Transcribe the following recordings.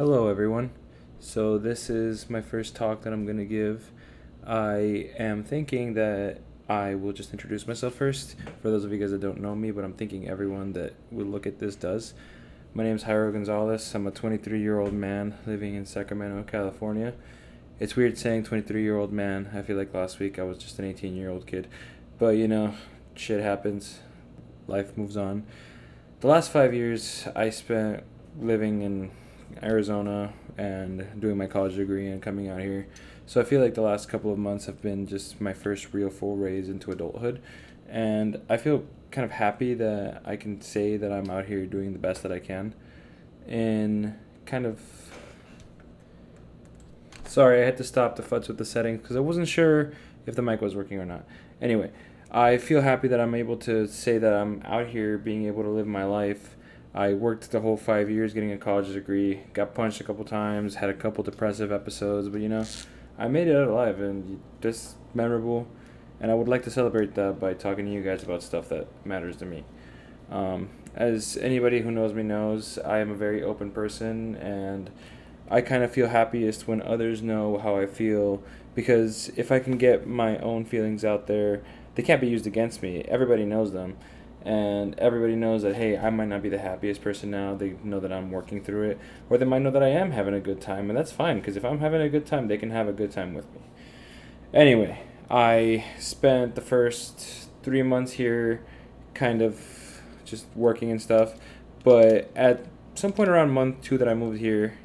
Hello, everyone. So, this is my first talk that I'm going to give. I am thinking that I will just introduce myself first for those of you guys that don't know me, but I'm thinking everyone that will look at this does. My name is Jairo Gonzalez. I'm a 23 year old man living in Sacramento, California. It's weird saying 23 year old man. I feel like last week I was just an 18 year old kid. But you know, shit happens, life moves on. The last five years I spent living in Arizona and doing my college degree and coming out here. So I feel like the last couple of months have been just my first real full raise into adulthood. And I feel kind of happy that I can say that I'm out here doing the best that I can. And kind of. Sorry, I had to stop the futs with the settings because I wasn't sure if the mic was working or not. Anyway, I feel happy that I'm able to say that I'm out here being able to live my life I worked the whole five years getting a college degree, got punched a couple times, had a couple depressive episodes, but you know, I made it out alive and just memorable. And I would like to celebrate that by talking to you guys about stuff that matters to me. Um, as anybody who knows me knows, I am a very open person and I kind of feel happiest when others know how I feel because if I can get my own feelings out there, they can't be used against me. Everybody knows them and everybody knows that hey i might not be the happiest person now. They know that i'm working through it. Or they might know that i am having a good time and that's fine because if i'm having a good time they can have a good time with me. Anyway i spent the first three months here kind of just working and stuff but at some point around month two that i moved here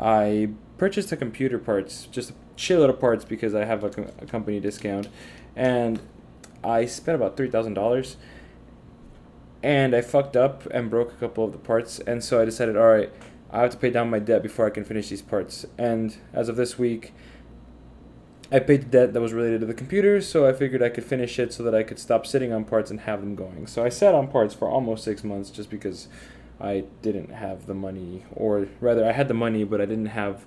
i purchased a computer parts just a shitload of parts because i have a, a company discount. And i spent about $3000 and I fucked up and broke a couple of the parts, and so I decided, all right, I have to pay down my debt before I can finish these parts. And as of this week, I paid the debt that was related to the computer, so I figured I could finish it so that I could stop sitting on parts and have them going. So I sat on parts for almost six months just because I didn't have the money, or rather, I had the money, but I didn't have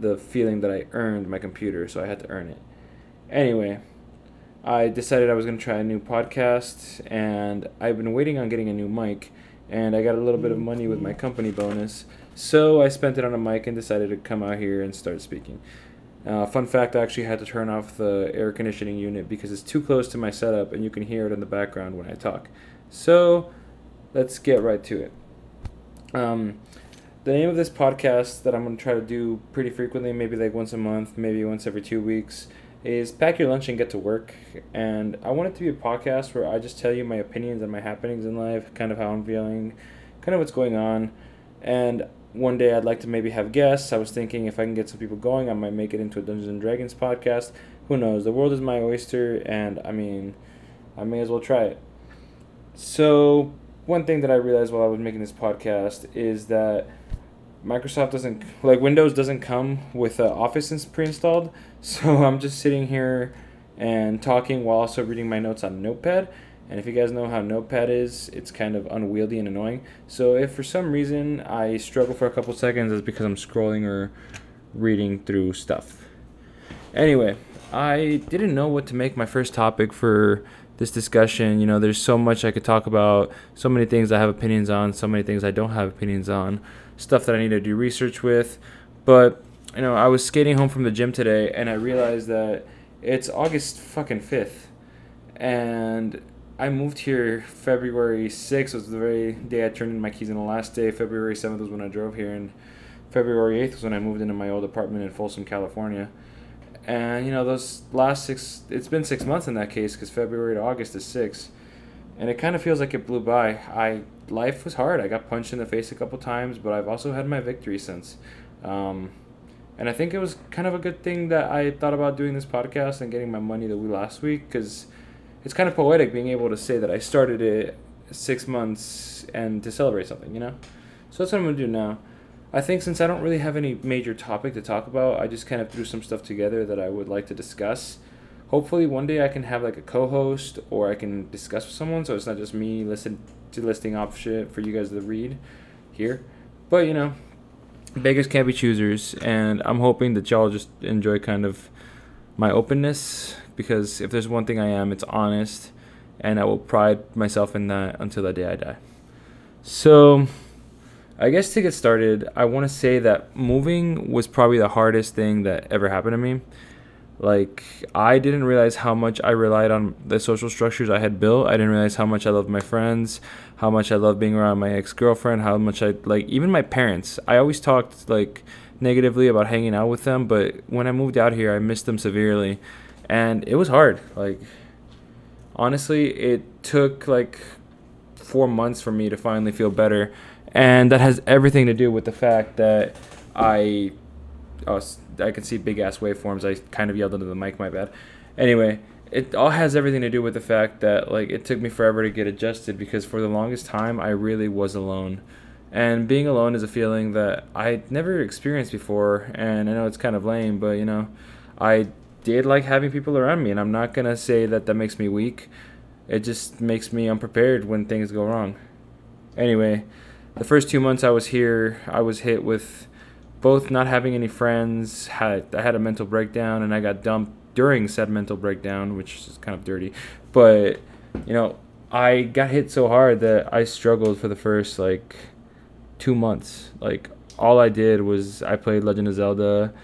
the feeling that I earned my computer, so I had to earn it. Anyway, I decided I was going to try a new podcast, and I've been waiting on getting a new mic, and I got a little bit of money with my company bonus, so I spent it on a mic and decided to come out here and start speaking. Uh, fun fact: I actually had to turn off the air conditioning unit because it's too close to my setup, and you can hear it in the background when I talk. So, let's get right to it. Um, the name of this podcast that I'm going to try to do pretty frequently, maybe like once a month, maybe once every two weeks is pack your lunch and get to work. And I want it to be a podcast where I just tell you my opinions and my happenings in life, kind of how I'm feeling, kind of what's going on. And one day I'd like to maybe have guests. I was thinking if I can get some people going, I might make it into a Dungeons and Dragons podcast. Who knows? The world is my oyster, and I mean, I may as well try it. So, one thing that I realized while I was making this podcast is that Microsoft doesn't like Windows doesn't come with uh, Office pre-installed, so I'm just sitting here and talking while also reading my notes on Notepad. And if you guys know how Notepad is, it's kind of unwieldy and annoying. So if for some reason I struggle for a couple seconds, it's because I'm scrolling or reading through stuff. Anyway, I didn't know what to make my first topic for this discussion. You know, there's so much I could talk about, so many things I have opinions on, so many things I don't have opinions on stuff that I need to do research with. But you know, I was skating home from the gym today, and I realized that it's August fucking fifth, and I moved here February sixth was the very day I turned in my keys, and the last day, February seventh, was when I drove here, and February eighth was when I moved into my old apartment in Folsom, California. And you know, those last six, it's been six months in that case, because February to August is six and it kind of feels like it blew by. I life was hard. I got punched in the face a couple times, but I've also had my victory since. Um, and I think it was kind of a good thing that I thought about doing this podcast and getting my money the we last week because it's kind of poetic being able to say that I started it six months and to celebrate something, you know. So that's what I'm gonna do now. I think since I don't really have any major topic to talk about, I just kind of threw some stuff together that I would like to discuss hopefully one day I can have like a co-host or I can discuss with someone, so it's not just me listen to listing off shit for you guys to read here. But you know, beggars can't be choosers, and I'm hoping that y'all just enjoy kind of my openness because if there's one thing I am, it's honest, and I will pride myself in that until the day I die. So, I guess to get started, I want to say that moving was probably the hardest thing that ever happened to me. Like, I didn't realize how much I relied on the social structures I had built. I didn't realize how much I loved my friends, how much I loved being around my ex girlfriend, how much I, like, even my parents. I always talked, like, negatively about hanging out with them, but when I moved out here, I missed them severely. And it was hard. Like, honestly, it took, like, four months for me to finally feel better. And that has everything to do with the fact that I. Oh, I can see big ass waveforms. I kind of yelled into the mic. My bad. Anyway, it all has everything to do with the fact that like it took me forever to get adjusted because for the longest time I really was alone. And being alone is a feeling that I never experienced before. And I know it's kind of lame, but you know, I did like having people around me. And I'm not going to say that that makes me weak. It just makes me unprepared when things go wrong. Anyway, the first two months I was here, I was hit with both not having any friends. Had I had a mental breakdown, and I got dumped during said mental breakdown, which is kind of dirty. But you know, I got hit so hard that I struggled for the first like two months. Like all I did was I played Legend of Zelda,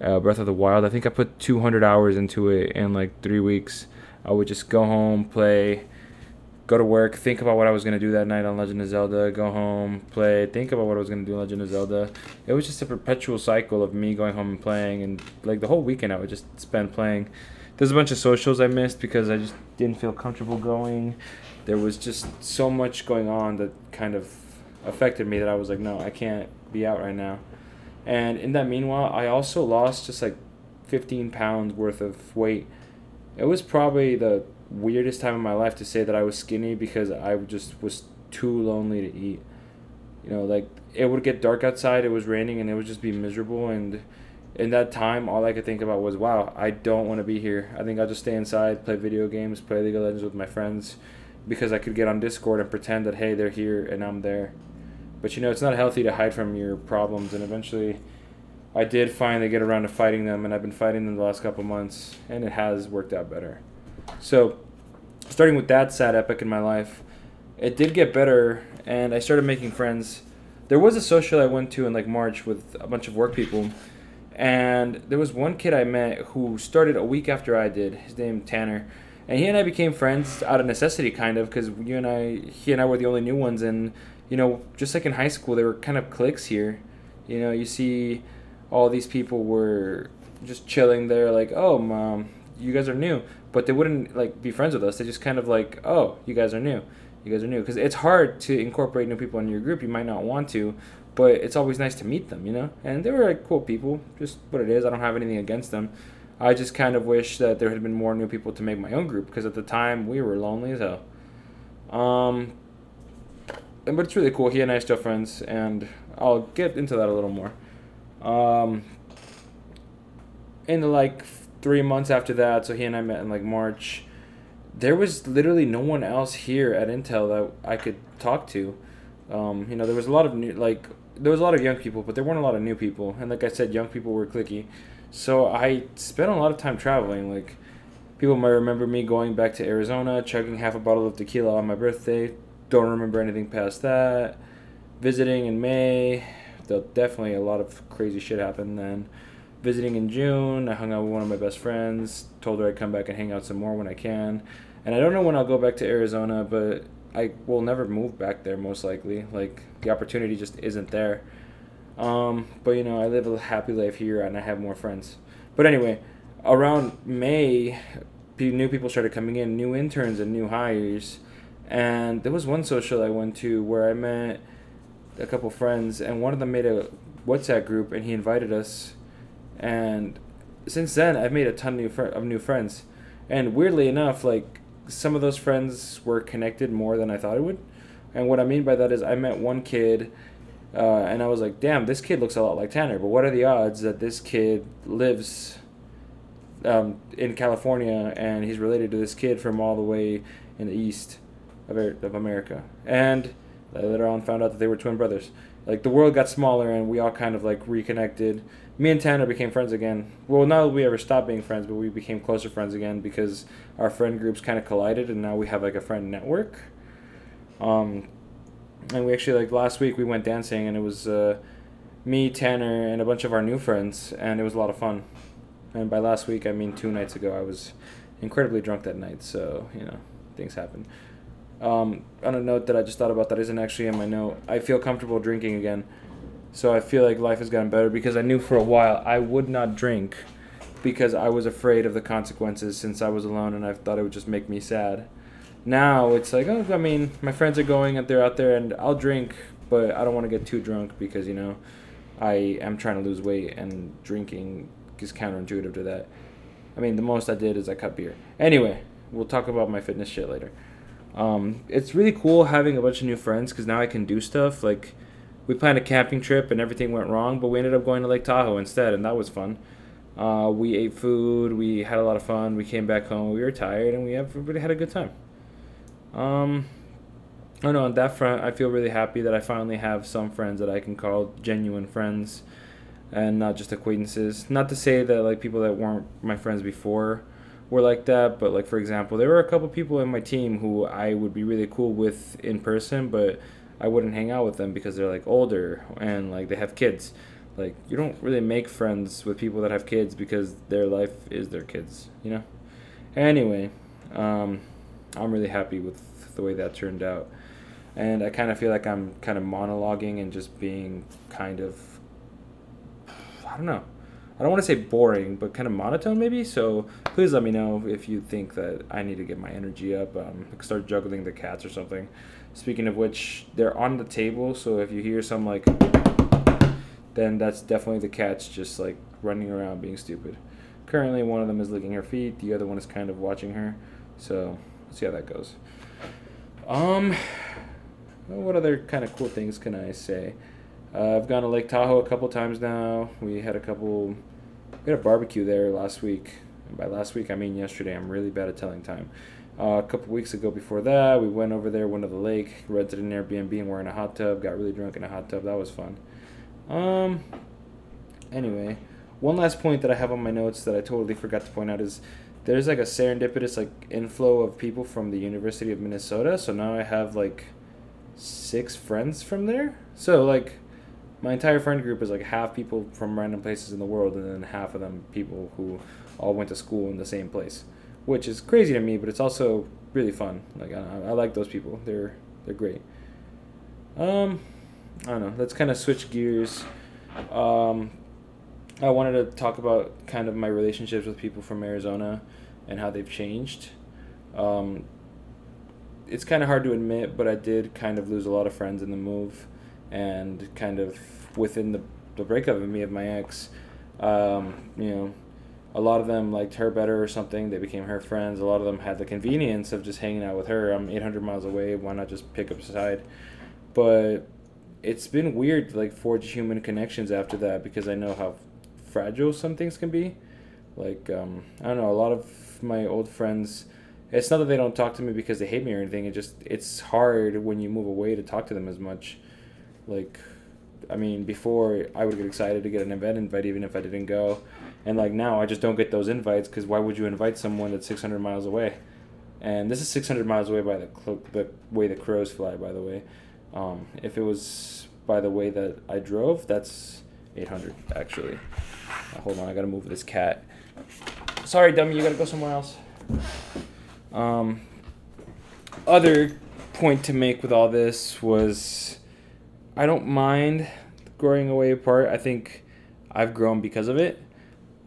uh, Breath of the Wild. I think I put 200 hours into it in like three weeks. I would just go home, play, go to work, think about what I was gonna do that night on Legend of Zelda, go home, play, think about what I was gonna do on Legend of Zelda. It was just a perpetual cycle of me going home and playing, and like the whole weekend I would just spend playing. There's a bunch of socials I missed because I just didn't feel comfortable going. There was just so much going on that kind of affected me that I was like, no, I can't be out right now. And in that meanwhile, I also lost just like 15 pounds worth of weight. It was probably the weirdest time in my life to say that I was skinny because I just was too lonely to eat. You know, like it would get dark outside, it was raining, and it would just be miserable. And in that time, all I could think about was, wow, I don't want to be here. I think I'll just stay inside, play video games, play League of Legends with my friends because I could get on Discord and pretend that, hey, they're here and I'm there. But you know, it's not healthy to hide from your problems. And eventually, I did finally get around to fighting them, and I've been fighting them the last couple months, and it has worked out better. So, starting with that sad epic in my life, it did get better, and I started making friends. There was a social I went to in like March with a bunch of work people, and there was one kid I met who started a week after I did. His name Tanner, and he and I became friends out of necessity, kind of, because you and I, he and I were the only new ones, and you know, just like in high school, there were kind of cliques here. You know, you see all these people were just chilling there, like, oh, mom, you guys are new but they wouldn't like be friends with us. They just kind of like, oh, you guys are new, you guys are new, because it's hard to incorporate new people in your group. You might not want to, but it's always nice to meet them, you know. And they were like cool people, just what it is. I don't have anything against them. I just kind of wish that there had been more new people to make my own group because at the time we were lonely as hell. Um, but it's really cool. He and I are still friends, and I'll get into that a little more. Um, in the like three months after that, so he and I met in like March. There was literally no one else here at Intel that I could talk to. Um, you know, there was a lot of new, like there was a lot of young people, but there weren't a lot of new people. And like I said, young people were clicky. So I spent a lot of time traveling. Like people might remember me going back to Arizona, chugging half a bottle of tequila on my birthday. Don't remember anything past that. Visiting in May. Definitely a lot of crazy shit happened then visiting in June. I hung out with one of my best friends, told her I'd come back and hang out some more when I can. And I don't know when I'll go back to Arizona, but I will never move back there most likely. Like the opportunity just isn't there. Um, but you know, I live a happy life here and I have more friends. But anyway, around May, new people started coming in, new interns and new hires. And there was one social I went to where I met a couple friends, and one of them made a WhatsApp group, and he invited us and since then I've made a ton of new fr- of new friends, and weirdly enough, like some of those friends were connected more than I thought it would, and what I mean by that is I met one kid. Uh, and I was like, damn, this kid looks a lot like Tanner, but what are the odds that this kid lives um, in California and he's related to this kid from all the way in the east of, of America? And I later on found out that they were twin brothers. Like the world got smaller and we all kind of like reconnected me and Tanner became friends again. Well, not that we ever stopped being friends, but we became closer friends again because our friend groups kind of collided, and now we have like a friend network. Um, and we actually like last week we went dancing, and it was uh, me, Tanner, and a bunch of our new friends, and it was a lot of fun. And by last week, I mean two nights ago. I was incredibly drunk that night, so you know things happen. Um, on a note that I just thought about that isn't actually in my note, I feel comfortable drinking again. So I feel like life has gotten better because I knew for a while I would not drink because I was afraid of the consequences since I was alone and I thought it would just make me sad. Now it's like, oh, I mean, my friends are going and they're out there and I'll drink, but I don't want to get too drunk because, you know, I am trying to lose weight and drinking is counterintuitive to that. I mean, the most I did is I cut beer. Anyway, we'll talk about my fitness shit later. Um, it's really cool having a bunch of new friends because now I can do stuff. Like, we planned a camping trip and everything went wrong, but we ended up going to Lake Tahoe instead, and that was fun. Uh, we ate food, we had a lot of fun, we came back home, we were tired, and we everybody had a good time. Um, I don't know, on that front, I feel really happy that I finally have some friends that I can call genuine friends and not just acquaintances. Not to say that, like, people that weren't my friends before were like that. But like for example, there were a couple people in my team who I would be really cool with in person, but I wouldn't hang out with them because they're like older and like they have kids. Like you don't really make friends with people that have kids because their life is their kids, you know. Anyway, um, I'm really happy with the way that turned out, and I kind of feel like I'm kind of monologuing and just being kind of I don't know I don't want to say boring, but kind of monotone maybe. So please let me know if you think that I need to get my energy up. Um, start juggling the cats or something. Speaking of which, they're on the table. So if you hear some like, then that's definitely the cats just like running around being stupid. Currently, one of them is licking her feet. The other one is kind of watching her. So let's see how that goes. Um, what other kind of cool things can I say? Uh, I've gone to Lake Tahoe a couple times now. We had a couple we had a barbecue there last week. And by last week, I mean yesterday. I'm really bad at telling time. Uh, a couple weeks ago before that, we went over there, went to the lake, rented an Airbnb, and we're in a hot tub. Got really drunk in a hot tub. That was fun. Um. Anyway, one last point that I have on my notes that I totally forgot to point out is there's like a serendipitous like inflow of people from the University of Minnesota. So now I have like six friends from there. So like my entire friend group is like half people from random places in the world, and then half of them people who all went to school in the same place, which is crazy to me, but it's also really fun. Like I, I like those people; they're they're great. Um, I don't know. Let's kind of switch gears. Um, I wanted to talk about kind of my relationships with people from Arizona and how they've changed. Um, it's kind of hard to admit, but I did kind of lose a lot of friends in the move and kind of within the, the breakup of me of my ex, um, you know, a lot of them liked her better or something. They became her friends. A lot of them had the convenience of just hanging out with her. I'm 800 miles away. Why not just pick up a side? But it's been weird to like forge human connections after that because I know how fragile some things can be. Like um, I don't know. A lot of my old friends. It's not that they don't talk to me because they hate me or anything. It just it's hard when you move away to talk to them as much. Like, I mean, before I would get excited to get an event invite even if I didn't go, and like now I just don't get those invites because why would you invite someone that's 600 miles away? And this is 600 miles away by the cl- the way the crows fly. By the way, um, if it was by the way that I drove, that's 800 actually. Uh, hold on, I gotta move this cat. Sorry, dummy, you gotta go somewhere else. Um, other point to make with all this was I don't mind growing away apart. I think I've grown because of it.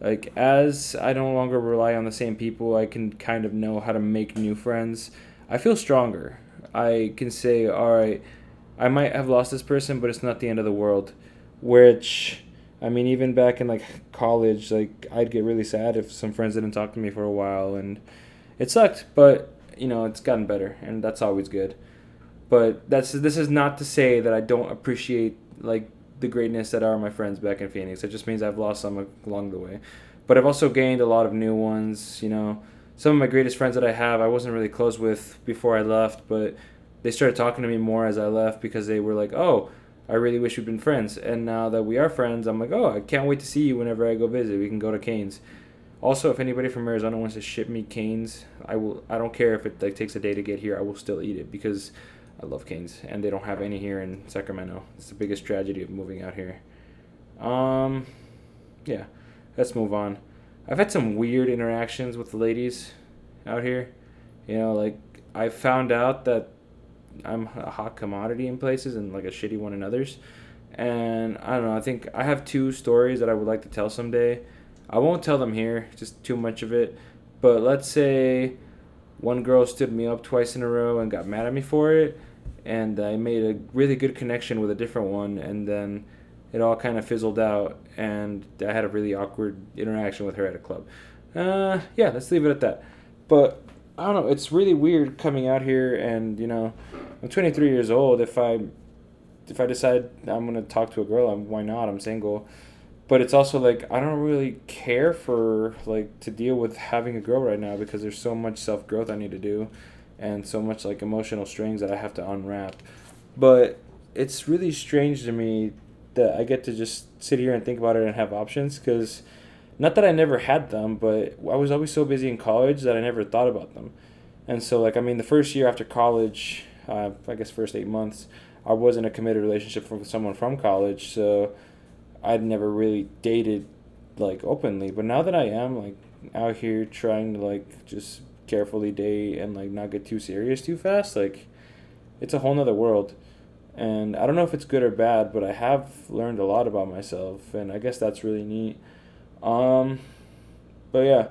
Like as I no longer rely on the same people, I can kind of know how to make new friends. I feel stronger. I can say, all right, I might have lost this person, but it's not the end of the world. Which, I mean, even back in like college, like I'd get really sad if some friends didn't talk to me for a while, and it sucked. But you know, it's gotten better, and that's always good but that's this is not to say that I don't appreciate like the greatness that are my friends back in Phoenix. It just means I've lost some along the way. But I've also gained a lot of new ones, you know. Some of my greatest friends that I have, I wasn't really close with before I left, but they started talking to me more as I left because they were like, "Oh, I really wish we'd been friends." And now that we are friends, I'm like, "Oh, I can't wait to see you whenever I go visit. We can go to Cane's." Also, if anybody from Arizona wants to ship me Cane's, I will. I don't care if it like takes a day to get here. I will still eat it because I love Cane's, and they don't have any here in Sacramento. It's the biggest tragedy of moving out here. Um, yeah, let's move on. I've had some weird interactions with the ladies out here. You know, like I found out that I'm a hot commodity in places and like a shitty one in others. And I don't know, I think I have two stories that I would like to tell someday. I won't tell them here, just too much of it. But let's say one girl stood me up twice in a row and got mad at me for it. And I made a really good connection with a different one. And then it all kind of fizzled out. And I had a really awkward interaction with her at a club. Uh, yeah, let's leave it at that. But I don't know. It's really weird coming out here, and you know, I'm 23 years old. If I if I decide I'm gonna talk to a girl, I'm why not? I'm single. But it's also like I don't really care for like to deal with having a girl right now because there's so much self growth I need to do, and so much like emotional strings that I have to unwrap. But it's really strange to me that I get to just sit here and think about it and have options because not that I never had them, but I was always so busy in college that I never thought about them. And so, like, I mean, the first year after college, uh, I guess first eight months, I was in a committed relationship with someone from college, so I'd never really dated like openly. But now that I am like out here trying to like just carefully date and like not get too serious too fast, like it's a whole nother world. And I don't know if it's good or bad, but I have learned a lot about myself, and I guess that's really neat. Um, but yeah,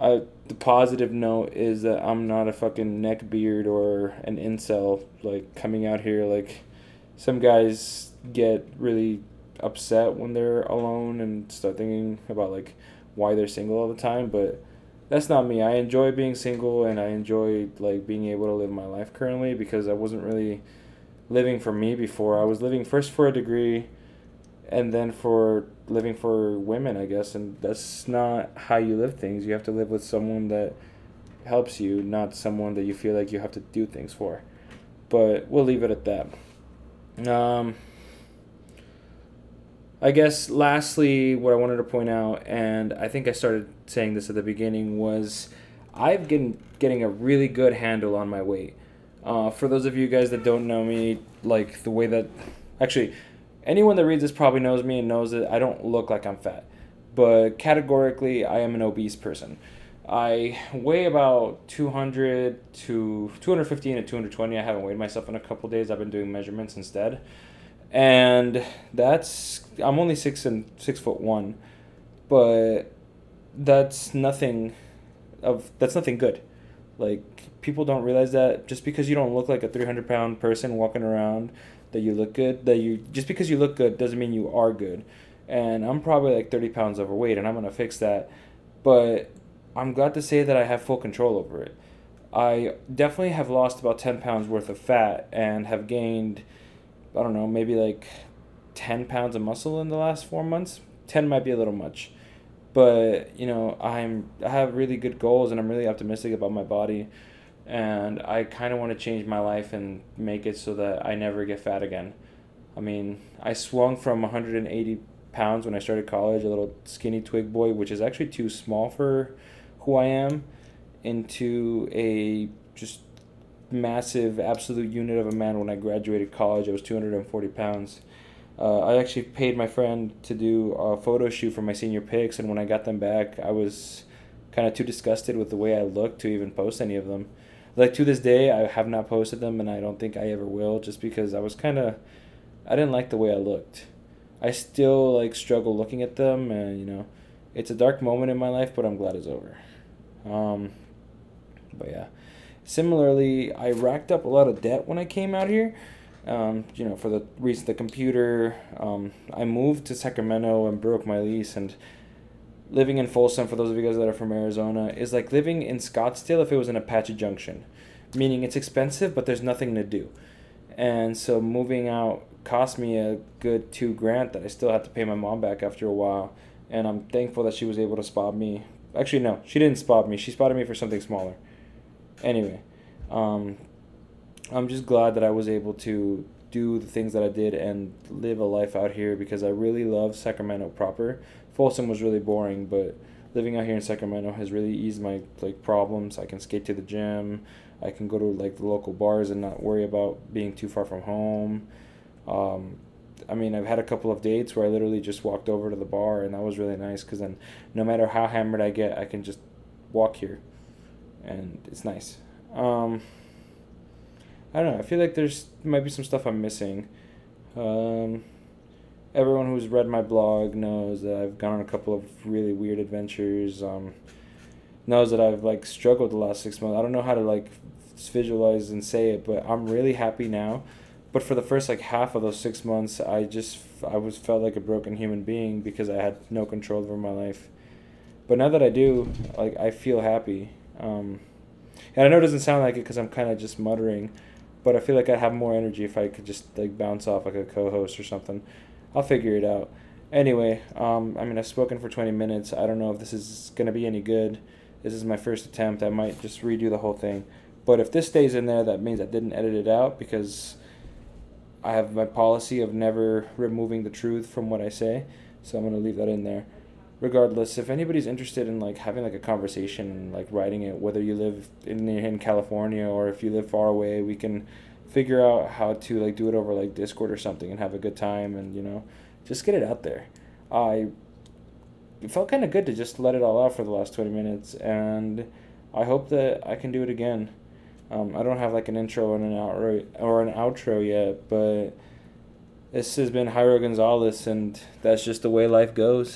I the positive note is that I'm not a fucking neckbeard or an incel like coming out here like some guys get really upset when they're alone and start thinking about like why they're single all the time but that's not me i enjoy being single and i enjoy like being able to live my life currently because i wasn't really living for me before i was living first for a degree and then for living for women, I guess, and that's not how you live things. You have to live with someone that helps you, not someone that you feel like you have to do things for. But we'll leave it at that. Um, I guess lastly, what I wanted to point out, and I think I started saying this at the beginning, was I've been getting a really good handle on my weight. Uh, for those of you guys that don't know me, like the way that, actually, anyone that reads this probably knows me and knows that I don't look like I'm fat. But categorically, I am an obese person. I weigh about 200 to 215 to 220. I haven't weighed myself in a couple days. I've been doing measurements instead. And that's I'm only 6 and 6 foot 1. But that's nothing of that's nothing good. Like people don't realize that just because you don't look like a 300 pound person walking around that you look good that you just because you look good doesn't mean you are good and i'm probably like 30 pounds overweight and i'm to fix that but i'm glad to say that i have full control over it i definitely have lost about 10 pounds worth of fat and have gained i don't know maybe like 10 pounds of muscle in the last four months 10 might be a little much but you know i'm i have really good goals and i'm really optimistic about my body and I kind of want to change my life and make it so that I never get fat again. I mean, I swung from 180 pounds when I started college, a little skinny twig boy, which is actually too small for who I am, into a just massive absolute unit of a man when I graduated college. I was 240 pounds. Uh, I actually paid my friend to do a photo shoot for my senior pics, and when I got them back, I was kind of too disgusted with the way I looked to even post any of them like to this day I have not posted them and I don't think I ever will just because I was kind of I didn't like the way I looked. I still like struggle looking at them and you know it's a dark moment in my life but I'm glad it's over. Um but yeah. Similarly, I racked up a lot of debt when I came out here. Um, you know, for the reason the computer, um, I moved to Sacramento and broke my lease and living in Folsom, for those of you guys that are from Arizona, is like living in Scottsdale if it was in Apache Junction, meaning it's expensive, but there's nothing to do. And so moving out cost me a good two grand that I still had to pay my mom back after a while. And I'm thankful that she was able to spot me. Actually, no, she didn't spot me. She spotted me for something smaller. Anyway, um, I'm just glad that I was able to do the things that I did and live a life out here because I really love Sacramento proper. Folsom was really boring, but living out here in Sacramento has really eased my like problems. I can skate to the gym. I can go to like the local bars and not worry about being too far from home. Um, I mean, I've had a couple of dates where I literally just walked over to the bar, and that was really nice because then no matter how hammered I get, I can just walk here, and it's nice. Um, I don't know. I feel like there's might be some stuff I'm missing. Um, everyone who's read my blog knows that I've gone on a couple of really weird adventures. Um, knows that I've like struggled the last six months. I don't know how to like visualize and say it, but I'm really happy now. But for the first like half of those six months, I just I was felt like a broken human being because I had no control over my life. But now that I do, like I feel happy. Um, and I know it doesn't sound like it because I'm kind of just muttering, but I feel like I'd have more energy if I could just like bounce off like a co-host or something. I'll figure it out. Anyway, um, I mean I've spoken for 20 minutes. I don't know if this is gonna be any good. This is my first attempt. I might just redo the whole thing. But if this stays in there, that means I didn't edit it out because I have my policy of never removing the truth from what I say. So I'm gonna leave that in there. Regardless, if anybody's interested in like having like a conversation like writing it, whether you live in in California or if you live far away, we can figure out how to like do it over like Discord or something and have a good time and you know just get it out there. I it felt kind of good to just let it all out for the last 20 minutes and i hope that i can do it again um, i don't have like an intro and an outro or an outro yet but this has been Jairo Gonzalez and that's just the way life goes